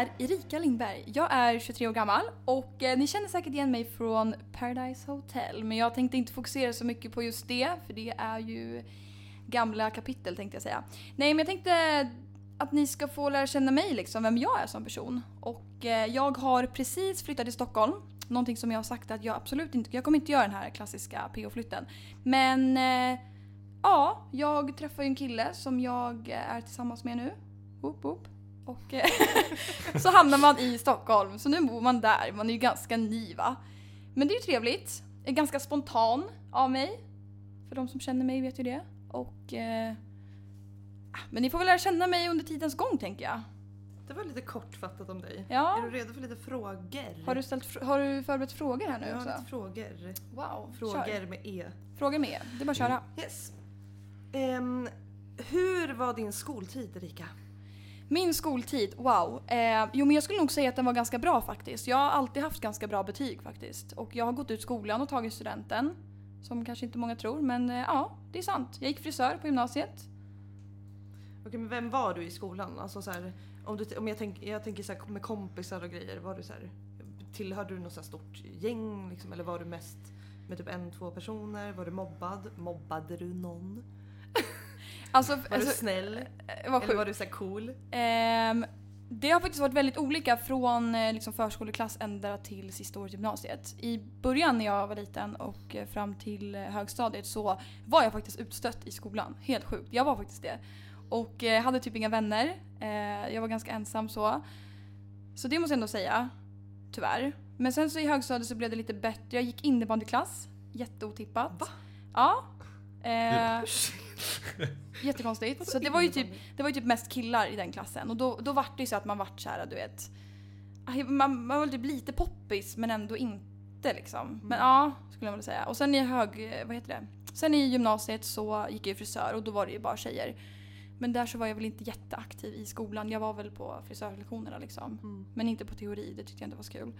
är Erika Lindberg. Jag är 23 år gammal och eh, ni känner säkert igen mig från Paradise Hotel. Men jag tänkte inte fokusera så mycket på just det, för det är ju gamla kapitel tänkte jag säga. Nej, men jag tänkte att ni ska få lära känna mig liksom, vem jag är som person. Och eh, jag har precis flyttat till Stockholm. Någonting som jag har sagt att jag absolut inte, jag kommer inte göra den här klassiska PO-flytten. Men eh, ja, jag träffar ju en kille som jag är tillsammans med nu. Woop, woop. Och eh, så hamnar man i Stockholm, så nu bor man där. Man är ju ganska ny va. Men det är ju trevligt. Jag är ganska spontan av mig. För de som känner mig vet ju det. Och... Eh, ah, men ni får väl lära känna mig under tidens gång tänker jag. Det var lite kortfattat om dig. Ja. Är du redo för lite frågor? Har du, ställt, har du förberett frågor här nu Jag har också? lite frågor. Wow, Frågor kör. med E. Fråga med. Det är bara att köra. Yes. Ehm, hur var din skoltid Erika? Min skoltid, wow. Eh, jo men jag skulle nog säga att den var ganska bra faktiskt. Jag har alltid haft ganska bra betyg faktiskt. Och jag har gått ut skolan och tagit studenten. Som kanske inte många tror, men eh, ja, det är sant. Jag gick frisör på gymnasiet. Okej men vem var du i skolan? Alltså så här, om, du, om jag, tänk, jag tänker så här, med kompisar och grejer. Var du så här, tillhörde du något så här stort gäng liksom, eller var du mest med typ en, två personer? Var du mobbad? Mobbade du någon? Alltså, Var du alltså snäll? eh, vad Eller sjukt. var du så cool? Ehm, det har faktiskt varit väldigt olika från eh, liksom förskoleklass ända till sista året i gymnasiet. I början när jag var liten och eh, fram till eh, högstadiet så var jag faktiskt utstött i skolan. Helt sjukt. Jag var faktiskt det. Och eh, hade typ inga vänner. Eh, jag var ganska ensam så. Så det måste jag ändå säga. Tyvärr. Men sen så i högstadiet så blev det lite bättre. Jag gick innebandyklass. Jätteotippat. Va? Ja. Eh, jättekonstigt. Så det var ju typ det var ju typ mest killar i den klassen och då, då vart det ju så att man vart så här, du vet. Man, man var typ lite poppis men ändå inte liksom. Men ja, skulle jag vilja säga. Och sen i hög, vad heter det? Sen i gymnasiet så gick jag ju frisör och då var det ju bara tjejer. Men där så var jag väl inte jätteaktiv i skolan. Jag var väl på frisörlektionerna liksom. Mm. Men inte på teori, det tyckte jag inte var så kul.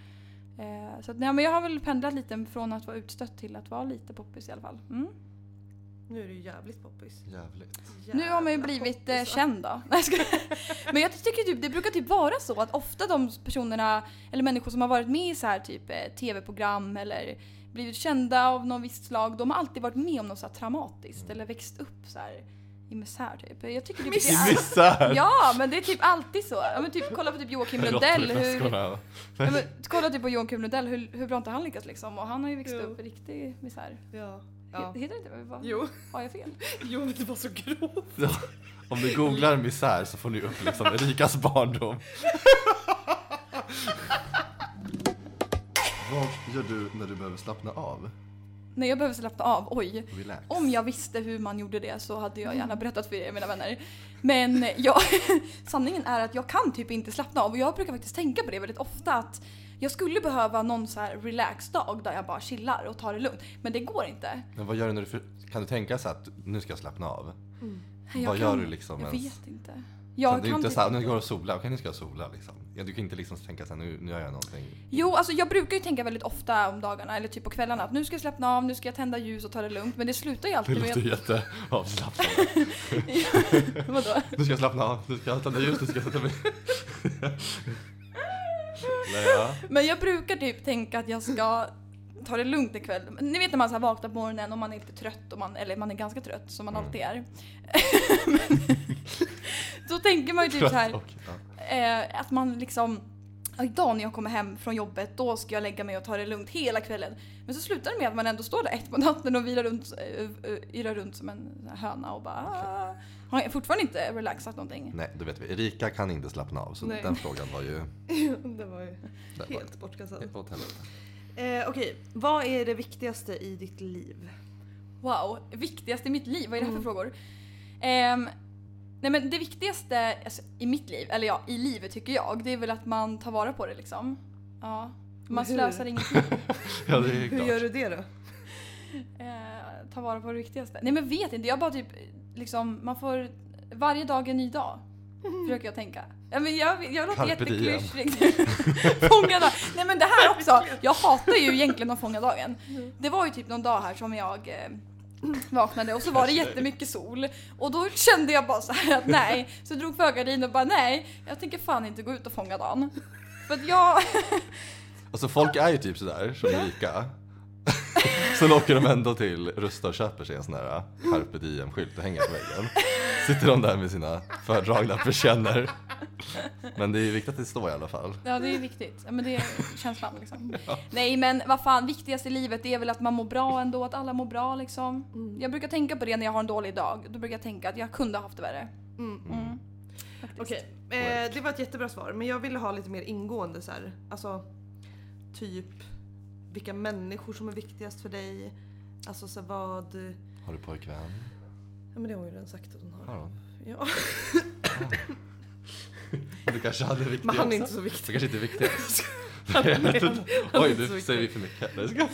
Eh, så att, nej, men jag har väl pendlat lite från att vara utstött till att vara lite poppis i alla fall. Mm. Nu är du jävligt poppis. Jävligt. Nu har man ju Jävla blivit eh, poppis, känd då. Men jag tycker typ, det brukar typ vara så att ofta de personerna, eller människor som har varit med i så här typ eh, tv-program eller blivit kända av någon visst slag, de har alltid varit med om något så här traumatiskt eller växt upp så här i misär typ. Jag tycker typ det I är, misär! Ja, men det är typ alltid så. Ja, men typ, kolla på typ Joakim Lundell. Hur, ja, men, kolla typ på Joakim Lundell, hur, hur bra inte han lyckats liksom. Och han har ju växt Jo. upp i riktig misär. Ja. Ja. He- Heter det inte? Vad- Jo. Har jag fel? jo, men det var så grovt. Ja. Om du googlar misär så får ni upp liksom Erikas barndom. Vad gör du när du behöver slappna av? När jag behöver slappna av, oj. Relax. Om jag visste hur man gjorde det så hade jag gärna berättat för er mina vänner. Men jag, sanningen är att jag kan typ inte slappna av och jag brukar faktiskt tänka på det väldigt ofta att jag skulle behöva någon så här relax-dag där jag bara chillar och tar det lugnt. Men det går inte. Men vad gör du när du... För... Kan du tänka så att nu ska jag slappna av? Jag Vad kan, gör du liksom Jag ens? vet inte. Jag Jag det är kan inte så här, nu går jag och sola, okej nu ska jag sola liksom. Ja, du kan inte liksom tänka så här, nu, nu gör jag någonting. Jo, alltså jag brukar ju tänka väldigt ofta om dagarna eller typ på kvällarna att nu ska jag slappna av, nu ska jag tända ljus och ta det lugnt. Men det slutar ju Det alltid med låter jätteavslappnande. att... Vadå? Nu ska jag slappna av, nu ska jag tända ljus, nu ska jag sätta mig... Ja. Men jag brukar typ tänka att jag ska ta det lugnt ikväll. Ni vet när man så här vaknar på morgonen och man är lite trött, och man, eller man är ganska trött som man Mm. alltid är. Men, då tänker man ju typ så här eh, att man liksom "Ja, Idag när jag kommer hem från jobbet, då ska jag lägga mig och ta det lugnt hela kvällen. Men så slutar det med att man ändå står där ett på natten och vilar runt, eh, eh, yrar runt som en höna och bara "Ah." Har fortfarande inte relaxat någonting. Nej, då vet vi. Erika kan inte slappna av, så Nej. den frågan var ju... det var ju Det var helt bortkastad. Eh, Okej, vad är det viktigaste i ditt liv? Wow, viktigaste i mitt liv, vad är det här för Mm. frågor? Ehm, nej men det viktigaste alltså, i mitt liv, eller ja, i livet tycker jag, det är väl att man tar vara på det liksom. Ja. Man Hur? slösar ingen tid. Ja, det är Hur klart. gör du det då? Eh, ta vara på det viktigaste. Nej men vet inte, jag bara typ liksom, man får, varje dag är en ny dag. Försöker jag tänka. Ja, men jag, jag låter jätteklyschigt. fånga dag. Nej men det här också, jag hatar ju egentligen att fånga dagen. Det var ju typ någon dag här som jag, eh, Vaknade och så var det jättemycket sol. Och då kände jag bara så här att nej. Så jag drog för gardinen och bara nej, jag tänker fan inte gå ut och fånga dagen. För att jag... Alltså folk är ju typ sådär, som är rika. Sen åker de ändå till Rusta och köper sig en sån här carpe diem-skylt och hänger på väggen. Sitter de där med sina fördragna persienner. Men det är ju viktigt att det står i alla fall. Ja det är viktigt. Ja, men det är känslan liksom. Nej men vad fan, viktigast i livet det är väl att man mår bra ändå, att alla mår bra liksom. Jag brukar tänka på det när jag har en dålig dag. Då brukar jag tänka att jag kunde ha haft det värre. Mm. Mm. Faktiskt. Okej, eh, det var ett jättebra svar. Men jag ville ha lite mer ingående så här. Alltså, typ vilka människor som är viktigast för dig. Alltså så vad... Har du pojkvän? Ja men det har hon ju redan sagt att hon har. Har hon? Ja. Du kanske hade viktigt Men han är inte så viktig. kanske inte är viktigast. Han är- han är Oj, nu säger vi för mycket.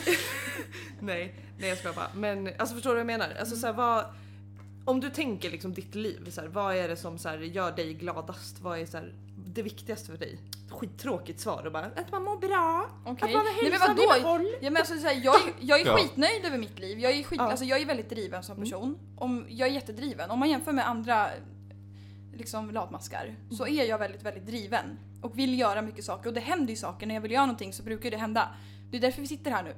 Nej, nej jag skojar bara. Men alltså förstår du vad jag menar? Alltså så här, vad... Om du tänker liksom ditt liv, så här, vad är det som så här, gör dig gladast? Vad är så här, det viktigaste för dig? Skittråkigt svar och bara att man mår bra, Okej. att man har Nej, men hälsan i behåll. Ja, men alltså, så här, jag, är, jag är Ja. skitnöjd över mitt liv. Jag är, skit, Ja. alltså, jag är väldigt driven som person. Om, jag är jättedriven. Om man jämför med andra liksom, latmaskar så är jag väldigt, väldigt driven. Och vill göra mycket saker. Och det händer ju saker. När jag vill göra någonting så brukar det hända. Det är därför vi sitter här nu.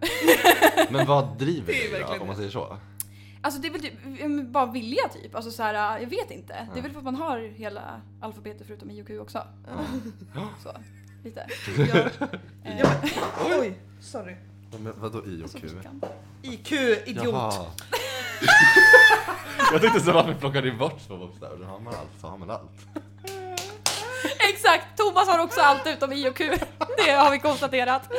Men vad driver dig då, om man säger så? Alltså det är väl typ, bara vilja typ. Alltså så här, jag vet inte. Det är väl för att man har hela alfabetet förutom I och Q också. Så, lite. Ja. Eh, Ja, men, oj, sorry. Men vadå I och så Q? kan. IQ, idiot. Jaha. Jag tänkte så varför plockar ni bort två bokstäver? Då har man allt, så har man allt. Exakt! Thomas har också allt utom I och Q. Det har vi konstaterat.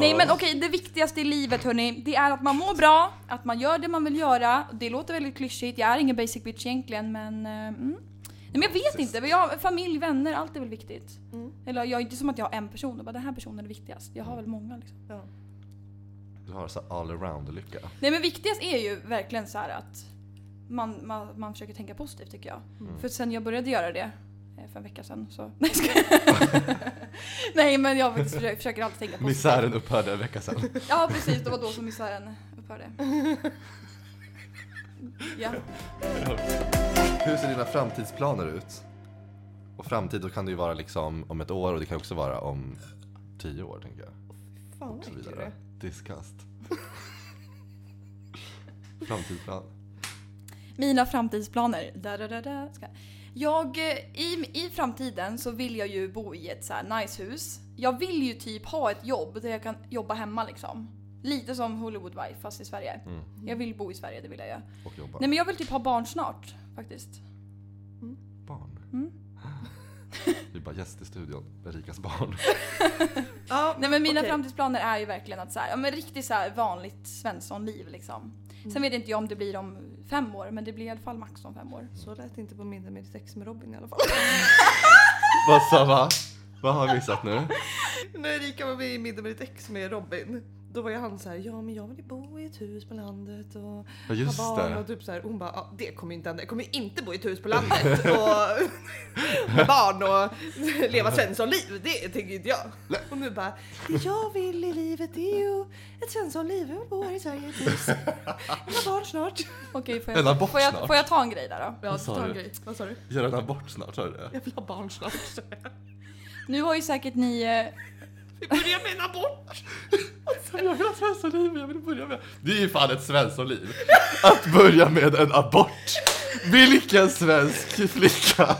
Nej men okej, det viktigaste i livet hörni, det är att man mår bra, att man gör det man vill göra. Det låter väldigt klyschigt, jag är ingen basic bitch egentligen men... eh, Mm. Nej, men jag vet inte, jag, familj, vänner, allt är väl viktigt. Mm. Eller jag är inte som att jag har en person och bara den här personen är viktigast. Jag har väl många liksom. Ja. Du har så all around lycka. Nej men viktigast är ju verkligen så här att man, man, man försöker tänka positivt tycker jag. Mm. För sen jag började göra det för en vecka sedan så... Nej, skojar. Nej men jag försöker, försöker alltid tänka positivt. Misären upphörde en vecka sedan. Ja precis, det var då som misären upphörde. Ja. Hur ser dina framtidsplaner ut? Och framtid då kan det ju vara liksom om ett år och det kan också vara om tio år tänker jag. Fan Och så vidare. Diskast. Framtidsplan. Mina framtidsplaner. Da, da, da, da. Jag, eh, i, I framtiden så vill jag ju bo i ett så här nice hus. Jag vill ju typ ha ett jobb där jag kan jobba hemma liksom. Lite som Hollywood Wife fast i Sverige. Mm. Jag vill bo i Sverige, det vill jag. Och jobba. Nej men jag vill typ ha barn snart faktiskt. Barn. Mm. Vi är bara gäst i studion. Erikas barn. Ja, Nej men mina okej. framtidsplaner är ju verkligen att så här, ja men riktigt så här vanligt svenssonliv liksom. Sen vet inte jag om det blir om fem år men det blir i alla fall max om fem år. Så lät det inte på middag med sex med Robin i alla fall. Vad sa va? Vad har jag missat nu? När Erika var med i middag med ditt ex med Robin. Då var ju han så här, ja men jag vill ju bo i ett hus på landet och Ja just ha barn det. och typ så här, hon bara, ja, det kommer ju inte hända. Jag kommer ju inte bo i ett hus på landet och med barn och leva svenssonliv. Det tänker inte jag. Och nu bara, det jag vill i livet det är ju ett svenssonliv. Jag vill bo här i Sverige i ett hus. Jag har barn snart. Okej, får En jag, abort får, jag, snart. får jag ta en grej där då? Ja, ta en grej. Vad sa du? Göra en abort snart, sa du det? Jag vill ha barn snart. Nu har ju säkert ni... eh, Vi börjar med en abort. Jag vill ha svenssonliv, jag vill börja med... Det är ju fan ett svenssonliv. Att börja med en abort. Vilken svensk flicka?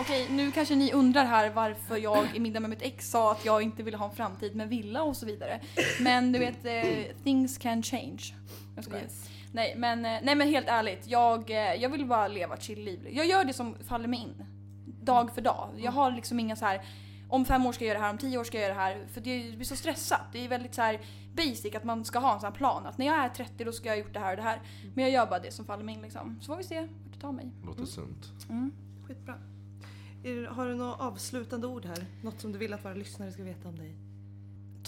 Okej, nu kanske ni undrar här varför jag i middag med mitt ex sa att jag inte ville ha en framtid med villa och så vidare. Men du vet, eh, things can change. Jag skojar. Nej men, eh, nej men helt ärligt, jag, eh, jag vill bara leva ett chill-liv. Jag gör det som faller mig in. Dag för dag. Jag har liksom inga så här om fem år ska jag göra det här, om tio år ska jag göra det här. För det blir så stressat. Det är väldigt så här basic att man ska ha en sån här plan. Att när jag är 30 då ska jag ha gjort det här och det här. Men jag gör bara det som faller mig in liksom. Så får vi se vart det tar mig. Låter sunt. Mm. Skitbra. Har du några avslutande ord här? Något som du vill att våra lyssnare ska veta om dig?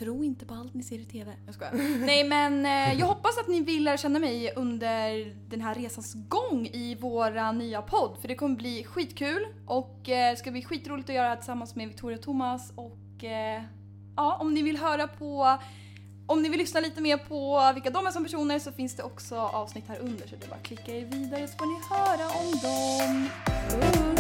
Tro inte på allt ni ser i TV. Jag skojar. Nej men eh, jag hoppas att ni vill lära känna mig under den här resans gång i våra nya podd. För det kommer bli skitkul och eh, ska bli skitroligt att göra det här tillsammans med Victoria och Thomas och eh, ja, om ni vill höra på om ni vill lyssna lite mer på vilka de är som personer så finns det också avsnitt här under så det är bara att klicka er vidare så får ni höra om dem.